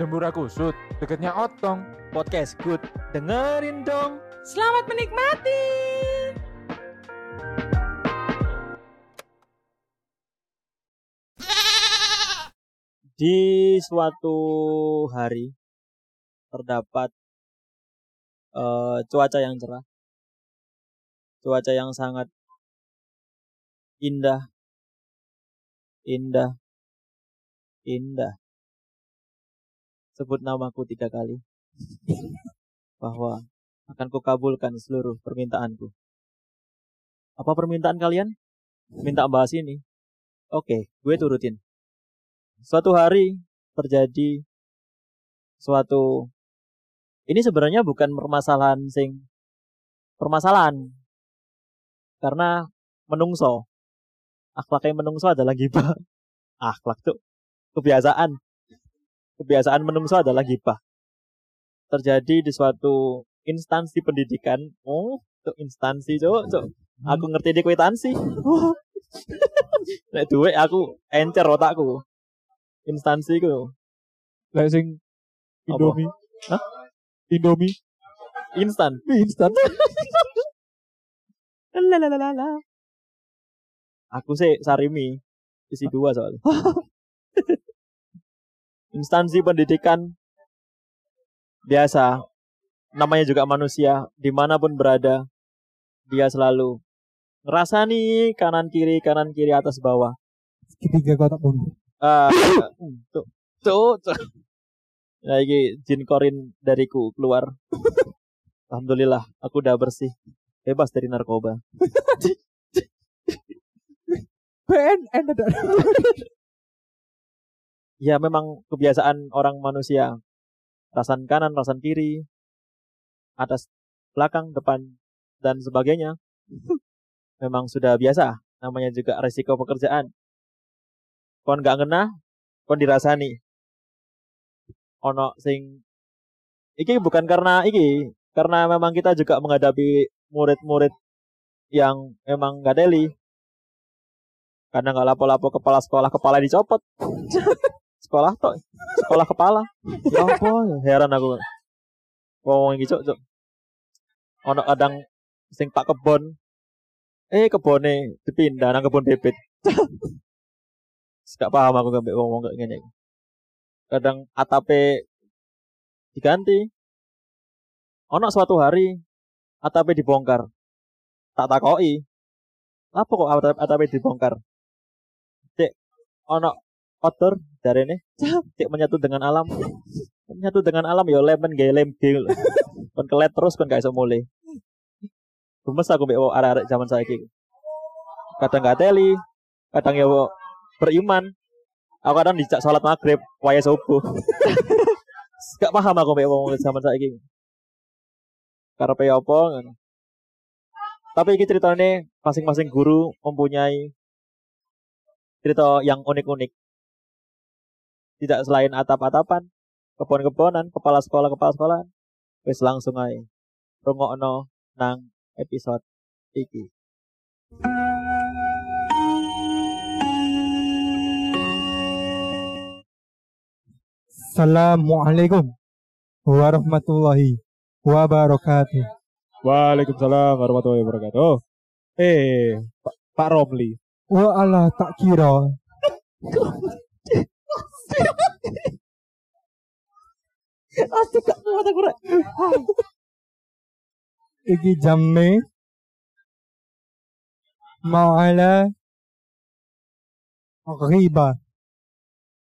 Dembura kusut, deketnya otong. Podcast good. Dengerin dong. Selamat menikmati. Di suatu hari terdapat eh, cuaca yang cerah. Cuaca yang sangat indah. Indah. Indah. Sebut namaku tiga kali. Bahwa akan kukabulkan seluruh permintaanku. Apa permintaan kalian? Minta bahas ini. Oke, gue turutin. Suatu hari terjadi suatu ini sebenarnya bukan permasalahan sing permasalahan karena menungso akhlaknya menungso adalah gibah akhlak tuh kebiasaan kebiasaan menungso adalah gibah terjadi di suatu instansi pendidikan oh tuh instansi cok cok aku ngerti di kwitansi nek duwe aku encer otakku instansi ku Lah sing Indomie. Hah? Indomie. instan Instan. Lalalala. Aku sih Sarimi isi dua soalnya. Instansi pendidikan biasa, namanya juga manusia, di mana pun berada, dia selalu ngerasani kanan kiri kanan kiri atas bawah. Ketiga kotak bom. Ah, tuh, tuh, tuh. Nah, ini jin korin dariku keluar. Alhamdulillah, aku udah bersih, bebas dari narkoba. BNN ada. Ya memang kebiasaan orang manusia. Rasan kanan rasan kiri atas belakang depan dan sebagainya. Memang sudah biasa. Namanya juga resiko pekerjaan. Kon nggak ngena kon dirasani. Ono sing iki bukan karena iki karena memang kita juga menghadapi murid-murid yang memang nggak deli karena nggak lapo-lapo kepala sekolah kepala dicopot sekolah tok. Sekolah kepala. Ya apa? Heran aku. Ngomong iki cok cok ono kadang sing tak kebon. Eh kebone dipindah nang kebon bebek gak paham aku gak ngomong kayak gini kadang atape diganti. Ono suatu hari atape dibongkar. Tak takoi apa kok atape dibongkar? Cek ono outdoor dari ini. Cek menyatu dengan alam. Menyatu dengan alam ya lemon gaya lem gil kon kelet terus kon gak iso mulai gemes aku mbek wong arek-arek zaman saiki. Kadang gak teli kadang ya beriman. Aku kadang dijak sholat maghrib waya subuh. Gak paham aku mbek wong zaman saiki. Karepe apa ngono. Tapi ini ceritanya masing-masing guru mempunyai cerita yang unik-unik tidak selain atap-atapan, kebon-kebonan, kepala sekolah, kepala sekolah. Wis langsung aja. Rungokno nang episode iki. Assalamualaikum warahmatullahi wabarakatuh. Waalaikumsalam warahmatullahi wabarakatuh. Eh, Pak, Pak Romli. Wa Allah tak kira. Asik gak kuat aku rek. Iki jamme ma'ala ghiba.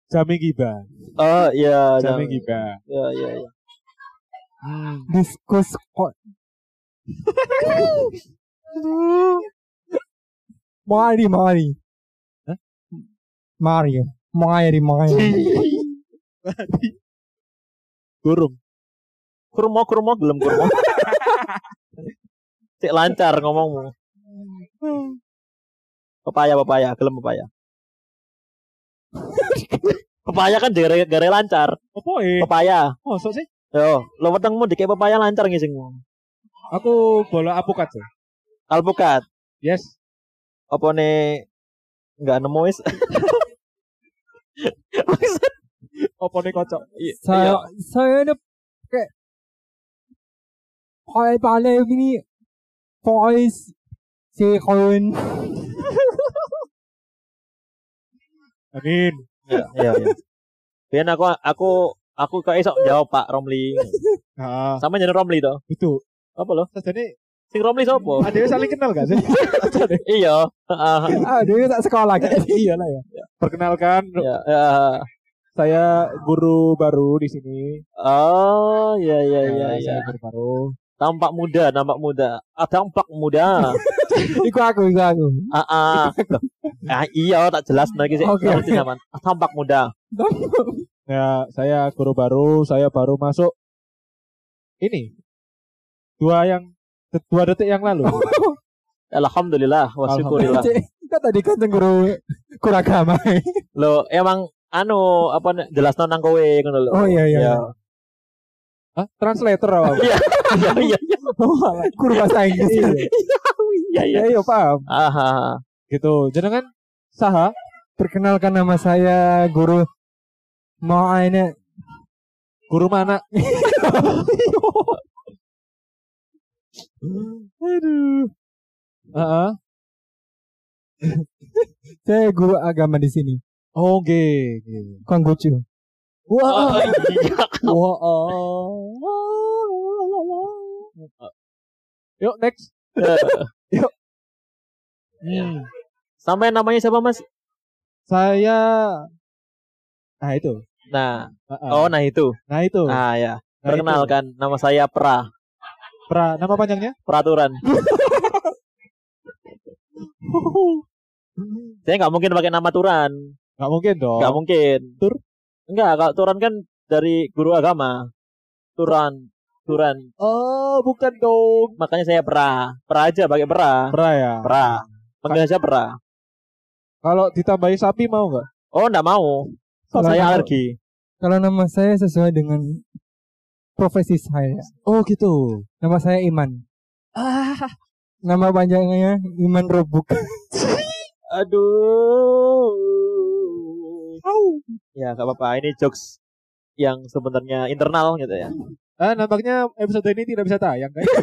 Jami giba. Oh iya, jangan. giba. Iya iya iya. Hmm. Diskus kok. Mari mari. Hah? Mari. Mari mari. Burung. Kurmo kurmo gelem kurmo. Cek lancar ngomongmu. Pepaya pepaya, gelem pepaya. pepaya kan gara gara lancar. Apa eh? Pepaya. Mosok sih? Yo, lo wetengmu dikek pepaya lancar ngisingmu. Aku bola apukat sih. Alpukat. Yes. Apa nih nggak nemu wis? Maksud Apa nih kocok? Iya. Saya saya ini kayak kayak paling ini voice si Koen. Amin. Iya, iya, iya. Biyen aku aku aku kok iso jawab Pak Romli. Nah, Sama jeneng Romli to. itu. Apa lo? Jadi Sing Romli sapa? ada yang saling kenal gak sih? Iya. Heeh. Ah, dia tak sekolah kayak iya lah ya. Perkenalkan, Ya, ya. saya guru baru di sini. Oh, iya iya iya Nah, iya. Saya guru baru. Tampak muda, nampak muda. Ah, tampak muda. Iku aku, iku aku. Ah, ah. Ah, iya tak jelas lagi sih. Oke, sampean. Ah, tampak muda. Ya, saya guru baru, saya baru masuk ini. Dua yang dua detik yang lalu. Alhamdulillah, wa syukurillah. Cek, kan tadi kan guru guru agama. Lo emang anu apa jelas nang kowe ngono lho. Oh iya iya. Iya. Hah? Translator apa? Iya iya iya. Guru bahasa Inggris. Iya. Iya iya. Ya, iya paham. Aha. Gitu. Jenengan saha? Perkenalkan nama saya guru mau Guru mana? Aduh. Heeh. saya guru agama di sini. Oh, nggih, nggih. Konggucu. Wah, iya. Wah. oh. Yuk next. Yuk. Hmm. Sampai namanya siapa Mas? Saya Nah, itu. Nah, Heeh. oh nah itu. Nah, itu. Ah ya. Nah, Perkenalkan, nama saya Pra, itu. Pra, nama panjangnya? peraturan. saya nggak mungkin pakai nama Turan, Nggak mungkin dong. nggak mungkin. Tur? Enggak, kalau Turan kan dari guru agama. Turan, Turan. Oh, bukan dong. Makanya saya Pra, Pra aja pakai Pra, Pra ya. Pra. Panggil aja Pra. Kalau ditambahi sapi mau nggak? Oh, enggak mau. Kalau saya nama- alergi. Kalau nama saya sesuai dengan profesi saya. Oh, gitu. Nama saya Iman. Ah, Nama panjangnya Iman Robuk. Aduh. Ya, nggak apa-apa. Ini jokes yang sebenarnya internal gitu ya. ah, nampaknya episode ini tidak bisa tayang kan?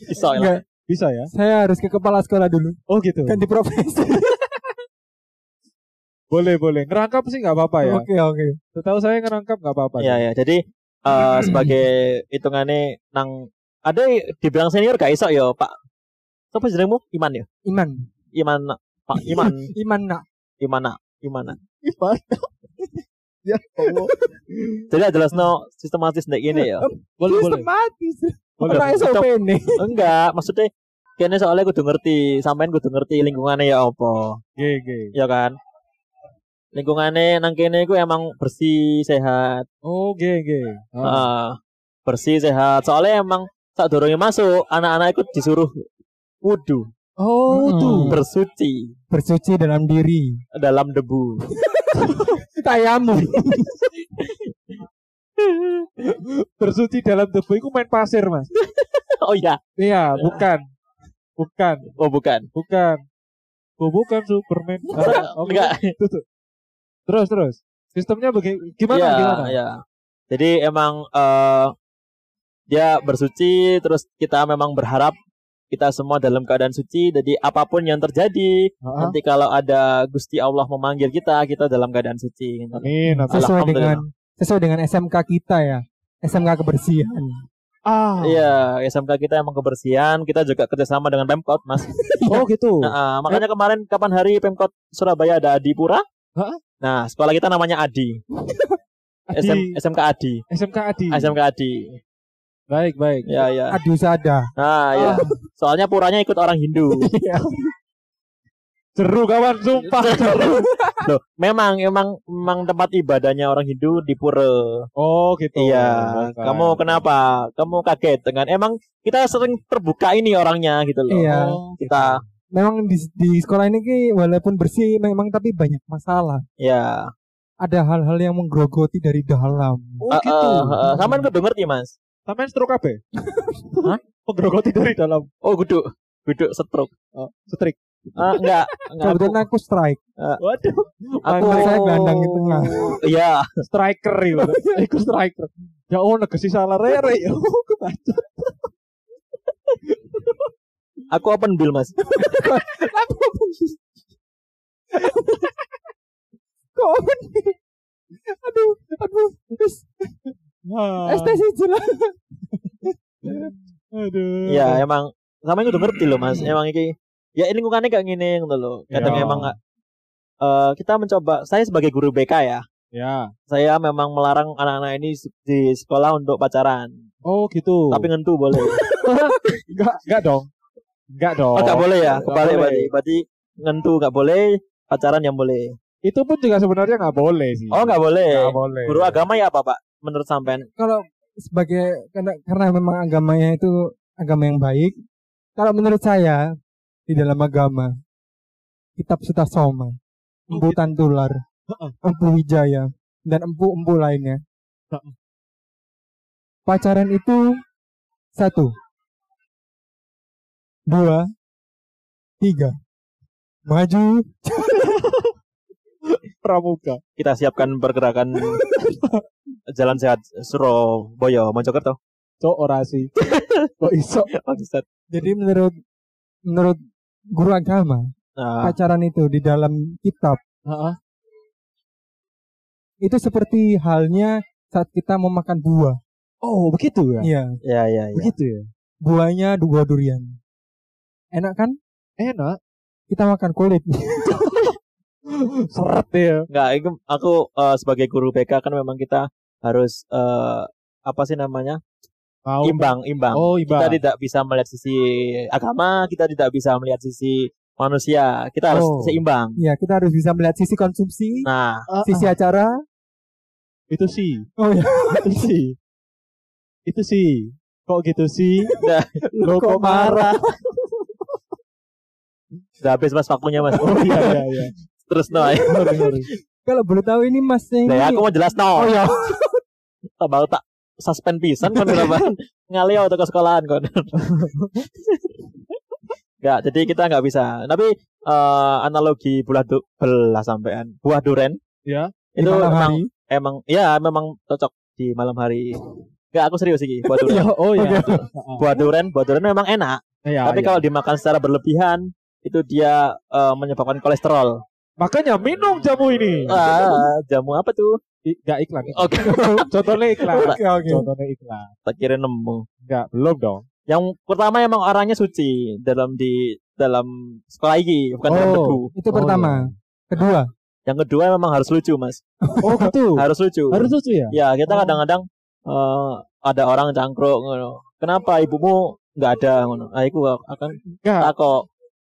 Bisa ya. Bisa ya? saya harus ke kepala sekolah dulu. Oh, gitu. Ganti profesi. Boleh, boleh. Ngerangkap sih nggak apa-apa ya. Oke oke. Setahu saya ngerangkap nggak apa-apa. Ya ya. Jadi eh, sebagai hitungannya nang ada dibilang senior gak iso ya, Pak. Siapa jenengmu? Iman ya? Iman. Iman Pak Iman. Iman nak. Imana, Imana. Gimana? ya Allah. Jadi jelas no sistematis nek ini ya. Boleh, boleh. Sistematis. Ora SOP nih. Enggak, maksudnya kene soalnya kudu ngerti, sampean kudu ngerti lingkungannya ya apa. Oke, oke. Ya kan? Lingkungannya nang kene iku emang bersih, sehat. Oh, oke, oke. Ah. Heeh. bersih, sehat. Soalnya emang saat dorongnya masuk, anak-anak ikut disuruh wudhu, Oh, Mm-mm. tuh. bersuci Bersuci dalam diri. dalam debu. Tayamu. Bersuci dalam debu itu main pasir, Mas. oh iya, Iya, bukan. Bukan, oh bukan. bukan. Oh, bukan Superman. Ah, oke. Enggak. Tuh. Terus, terus. Sistemnya bagaimana? Gimana? Iya, gimana? iya. Jadi emang eh dia bersuci terus kita memang berharap kita semua dalam keadaan suci jadi apa pun yang terjadi Ah, nanti kalau ada Gusti Allah memanggil kita kita dalam keadaan suci gitu. Amin, amin. Sesuai dengan sesuai dengan SMK kita ya. SMK kebersihan. Ah, Iya, SMK kita emang kebersihan, kita juga kerjasama dengan Pemkot, Mas. Oh, gitu. Nah, eh, makanya kemarin kapan hari Pemkot Surabaya ada Adipura? Hah? Nah, sekolah kita namanya Adi. Adi. SM, SMK Adi. SMK Adi. SMK Adi. Baik, baik. Ya, ya. Adu sada. Nah, ya. Soalnya puranya ikut orang Hindu. Seru kawan, sumpah. Loh, memang emang memang tempat ibadahnya orang Hindu di pura. Oh, gitu. Iya. Bukan. Kamu kenapa? Kamu kaget dengan emang kita sering terbuka ini orangnya gitu loh. Iya. Oh, Kita Memang di, di sekolah ini ki walaupun bersih memang tapi banyak masalah. ya. Ada hal-hal yang menggerogoti dari dalam. Oh, Eh, gitu. eh, eh, Sampean kudu ngerti, Mas. Sampean stroke apa? Hah? Penggerogoti dari dalam. Oh, kudu kudu stroke. Oh, setrik. Ah, enggak, enggak aku, Kebetulan aku strike. Waduh, aku saya gelandang di tengah. Iya, striker itu. Iku striker. Ya oh negesi salah rere ya. Kebaca. Aku open bill, Mas. Kok Aduh, aduh. Terus STC jelas. Aduh. Iya, emang sama itu udah ngerti loh, Mas. Emang iki ya lingkungannya kayak gini ngono loh. Kadang Iya. emang eh, kita mencoba saya sebagai guru BK ya, Ya. saya memang melarang anak-anak ini di sekolah untuk pacaran. Oh gitu. Tapi ngentu boleh. enggak enggak dong. Enggak dong. Oh, boleh ya? Kebalik boleh. berarti. Berarti ngentu nggak boleh, pacaran yang boleh. Itu pun juga sebenarnya nggak boleh sih. Oh, nggak boleh. Nggak boleh. Guru agama ya apa, Pak? Menurut sampean? Kalau sebagai karena, karena memang agamanya itu agama yang baik. Kalau menurut saya di dalam agama kitab Suta Soma, Empu Tantular. Empu Wijaya, dan empu-empu lainnya. Pacaran itu satu, dua, tiga, maju, pramuka. Kita siapkan pergerakan Jalan Sehat Surabaya, Mojokerto. Cok orasi. Kok iso? Bangsat. Jadi menurut menurut guru agama, Nah, pacaran itu di dalam kitab Heeh. itu seperti halnya saat kita mau makan buah. Oh, begitu ya? Iya, ya ya ya. Begitu ya? buahnya dua durian. Enak kan? Enak. Kita makan kulit. Seret ya. Enggak, aku eh, sebagai guru BK kan memang kita harus eh, apa sih namanya? Mau. Imbang, imbang. Oh, Kita imbang. tidak bisa melihat sisi agama, kita tidak bisa melihat sisi manusia. Kita harus Oh. seimbang. ya, kita harus bisa melihat sisi konsumsi, Nah, Ah, sisi ah, acara. itu sih. Oh ya, Itu sih. Itu sih. Kok gitu sih? Nah, Lo kok marah? udah habis mas waktunya mas. Oh iya iya iya. Terus no. ya. Kalau boleh tahu ini masnya ini. Nah, aku mau jelas no. Oh ya, tak baru tak suspend pisan kon kenapa ngalih atau ke sekolahan kon. Enggak, jadi kita nggak bisa. Tapi eh, analogi buah du belah sampean. Buah duren Ya. itu memang hari. emang ya memang cocok di malam hari. Enggak, aku serius sih buah duren. Oh, oh ya. buah duren, buah duren memang enak. Iya, Tapi iya. kalau dimakan secara berlebihan itu dia eh, menyebabkan kolesterol. makanya minum jamu ini. Ah, jamu apa tuh? I- Nggak iklan. Oke, Contohnya iklan. Oke, oke. Contohnya iklan. tak kira nemu. Enggak, belum dong. Yang pertama emang orangnya suci dalam di dalam sekolah ini, bukan dalam Oh. debu. Itu Oh, pertama. Kedua, Yang kedua memang harus lucu, Mas. Oh gitu. Harus lucu. Harus lucu ya? Ya, kita Oh. kadang-kadang eh, ada orang cangkruk ngono. Kenapa ibumu nggak ada ngono? Ah, iku akan Enggak.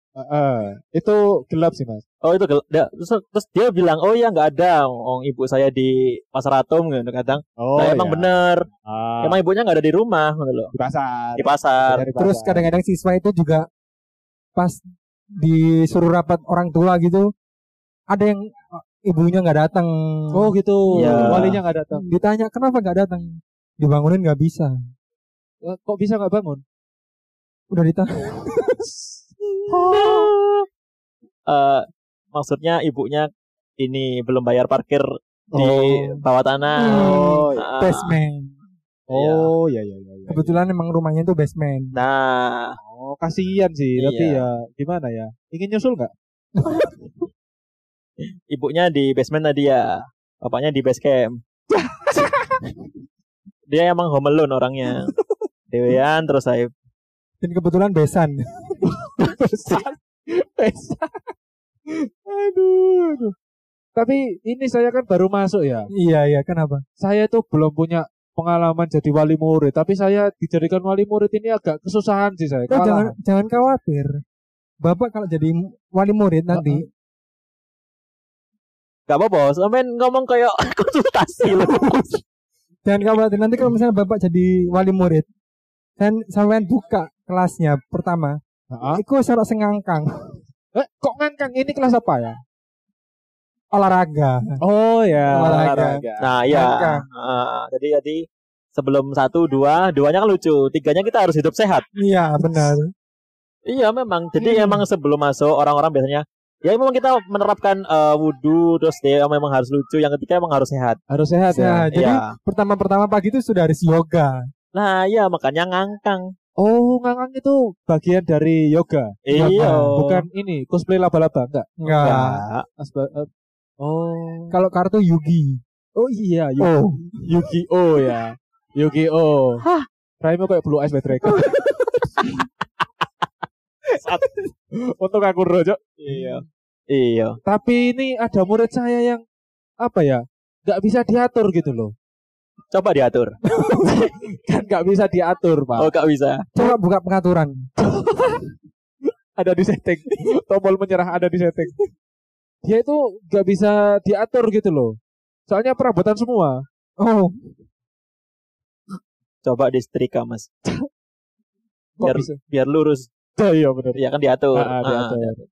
Heeh. Itu gelap sih, Mas. Oh, itu gel- dia- terus, terus dia bilang, "Oh ya nggak ada. Oh, ibu saya di Pasar Atom ngono kadang." Oh, Nah, emang iya. bener. Ah, Emang ibunya nggak ada di rumah ngono loh. di pasar. Di pasar. Di pasar. terus kadang-kadang siswa itu juga pas disuruh rapat orang tua gitu, ada yang uh, ibunya nggak datang. Oh gitu. Iya. Walinya nggak datang. Ditanya kenapa nggak datang? Dibangunin nggak bisa. Eh, Kok bisa nggak bangun? Udah ditanya. Eh, maksudnya ibunya ini belum bayar parkir di Oh. bawah tanah. Oh, Ah, basement. Oh, iya iya iya. iya. Kebetulan emang rumahnya itu basement. Nah, Oh, kasihan sih, tapi Iya. ya gimana ya? Ingin nyusul nggak? ibunya di basement tadi ya, bapaknya di base camp. Dia emang home alone orangnya. Dewean terus saya Dan kebetulan besan. Aduh, aduh. Tapi ini saya kan baru masuk ya. iya iya kenapa? Saya tuh belum punya pengalaman jadi wali murid, tapi saya dijadikan wali murid ini agak kesusahan sih saya. Oh, jangan jangan khawatir. Bapak kalau jadi wali murid nanti gak apa-apa, sampean ngomong kayak konsultasi loh. jangan khawatir nanti kalau misalnya bapak jadi wali murid dan sampean buka kelasnya pertama, Heeh. itu sorok sengangkang Eh, kok ngangkang ini kelas apa ya? olahraga. Oh ya, Olahraga. Nah, iya. Ngangkang. Ah, jadi jadi sebelum satu dua, duanya kan lucu, tiganya kita harus hidup sehat. Iya benar. Iya memang. Jadi Hmm. emang sebelum masuk orang-orang biasanya ya memang kita menerapkan eh, wudhu terus dia memang harus lucu. Yang ketiga emang harus sehat. Harus sehat Ya, ya. jadi Iya. pertama-pertama pagi itu sudah harus yoga. Nah iya makanya ngangkang. Oh, ngangkang itu bagian dari yoga. Iya. Bukan ini cosplay laba-laba enggak? Enggak. Eh, oh. Kalau kartu Yugi. Oh iya, Yu- Oh. Yu-Gi-Oh ya. Yu-Gi-Oh. Hah. Prime kayak Blue Eyes Dragon. Untuk aku rojo. Iya. Iya. Tapi ini ada murid saya yang apa ya? Nggak bisa diatur gitu loh. Coba diatur. Kan nggak bisa diatur, Pak. Oh gak bisa. Coba buka pengaturan. Ada di setting. Tombol menyerah ada di setting. Dia itu nggak bisa diatur gitu loh. Soalnya perabotan semua. Oh, Coba disetrika mas. Kok Biar bisa? biar lurus. Oh, iya benar. Iya kan diatur. Ah, ah, diatur. Ah,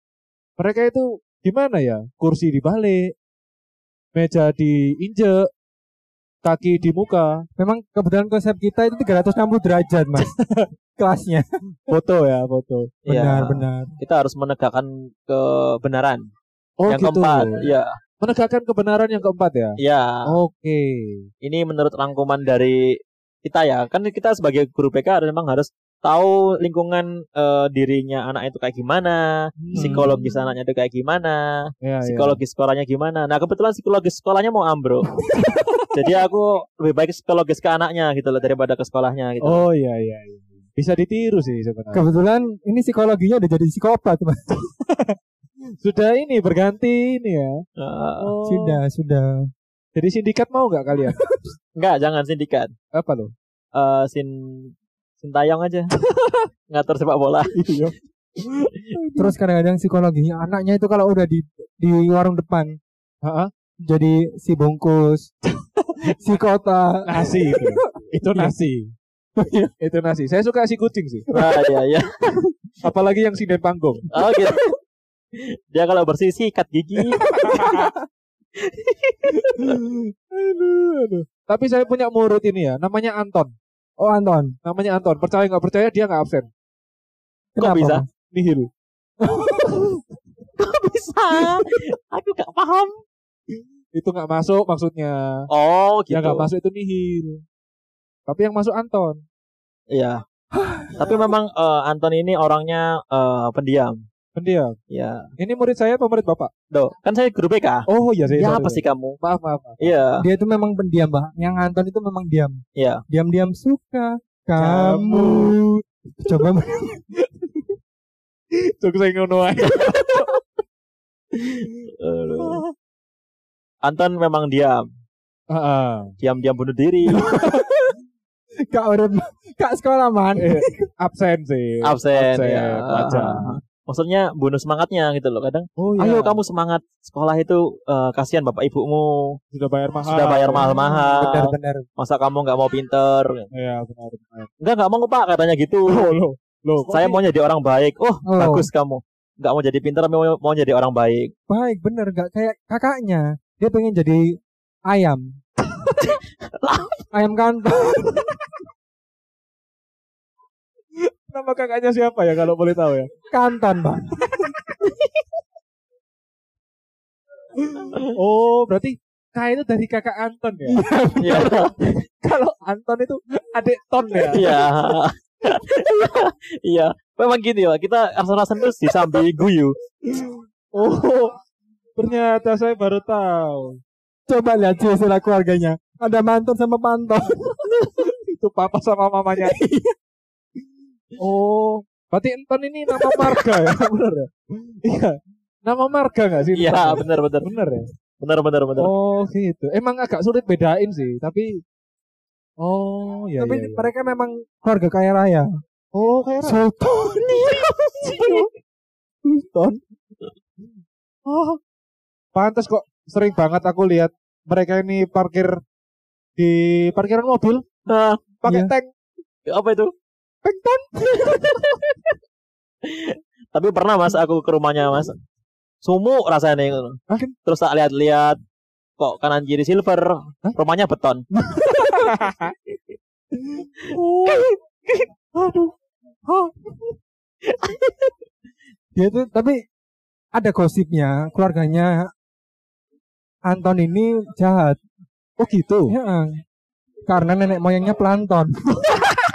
Mereka itu gimana ya? Kursi dibalik, meja diinjek, kaki di muka, memang kebetulan konsep kita itu 360 derajat, Mas. Kelasnya. foto ya, foto. Iya. Benar, benar. Kita harus menegakkan kebenaran. Oh yang gitu. keempat. Iya. Menegakkan kebenaran yang keempat ya. Iya. Oke. Ini menurut rangkuman dari kita ya. Kan kita sebagai guru PK memang harus tahu lingkungan eh, dirinya anak itu kayak gimana, psikologis anaknya itu kayak gimana, Ya, ya. psikologis sekolahnya gimana. Nah kebetulan psikologis sekolahnya mau ambruk. Jadi aku lebih baik psikologis ke anaknya gitu loh daripada ke sekolahnya gitu. Oh iya iya iya. Bisa ditiru sih sebenarnya. Kebetulan ini psikologinya udah jadi psikopat, Mas. Sudah ini berganti ini ya. Eh, Oh. Sudah, sudah. Jadi sindikat mau nggak kalian? enggak, jangan sindikat. Apa loh? Eh sin sintayong aja. Ngatur sepak bola. Iya. Terus kadang-kadang psikologinya anaknya itu kalau udah di di warung depan Heeh. jadi si bungkus, si kota. Nasi itu. itu nasi. itu nasi. Saya suka si kucing sih. Nah, iya iya. Apalagi yang sinden panggung. Oh gitu. Dia kalau bersih sikat gigi. aduh, aduh. Tapi saya punya murid ini ya, namanya Anton. Oh Anton, Namanya Anton. Percaya nggak percaya dia nggak absen. kenapa? bisa? Mas? Nihil. Bisa. Aku gak paham. Itu nggak masuk maksudnya. Oh gitu. Yang nggak masuk itu nihil. Tapi yang masuk Anton. Iya. Tapi memang eh, Anton ini orangnya eh, pendiam. Pendiam. Ya. Ini murid saya apa murid bapak? Duh, kan saya guru PK. Oh iya saya. Ya apa sih kamu? Maaf maaf. Iya. Dia itu memang pendiam, Mbak. Yang Anton itu memang diam. Iya. Diam-diam suka kamu. Coba Cuk saya ngono ae. Anton memang diam. Heeh. Diam-diam bunuh diri. Kak urip Kak sekolah man. Eh, absen sih. Absen. Absen, ya. wajar. Maksudnya bunuh semangatnya gitu loh. Kadang, Oh ayo kamu semangat sekolah itu eh, kasihan bapak ibumu sudah bayar mahal. sudah bayar mahal-mahal. Benar-benar. Masa kamu nggak mau pinter? Iya benar benar. Enggak, nggak mau pak katanya gitu. Oh lo lo. kok Saya ini- mau jadi orang baik. Oh, Oh. bagus kamu. Nggak mau jadi pinter, mau, mau jadi orang baik. Baik, bener gak kayak kakaknya. Dia pengen jadi ayam. ayam kanton. nama kakaknya siapa ya kalau boleh tahu ya? Kanton, Pak. Oh berarti K itu dari kakak Anton ya? Iya. kalau Anton itu adik Ton ya? Iya. Iya. Memang gini ya, kita rasa-rasan terus disambi guyu. Oh ternyata saya baru tahu. Coba lihat silsilah keluarganya. Ada manton sama panton. itu papa sama mamanya. oh, berarti Enton ini nama marga ya, bener ya? Iya, nama marga nggak sih? Iya, benar benar. bener ya. Benar benar benar. Oh gitu. Emang agak sulit bedain sih, tapi oh ya. Tapi ya, ya. mereka memang keluarga kaya raya. oh kayak Sultan. Sultan. Oh, pantas kok sering banget aku lihat mereka ini parkir di parkiran mobil Nah, pakai Iya. tank. apa itu? Pengton. Tapi pernah Mas aku ke rumahnya Mas. Sumuk rasanya gitu. Hah? Terus tak lihat-lihat kok kanan kiri silver, rumahnya beton. Aduh. Dia itu tapi ada gosipnya keluarganya Anton ini jahat. Oh gitu. Ya, karena nenek moyangnya plankton.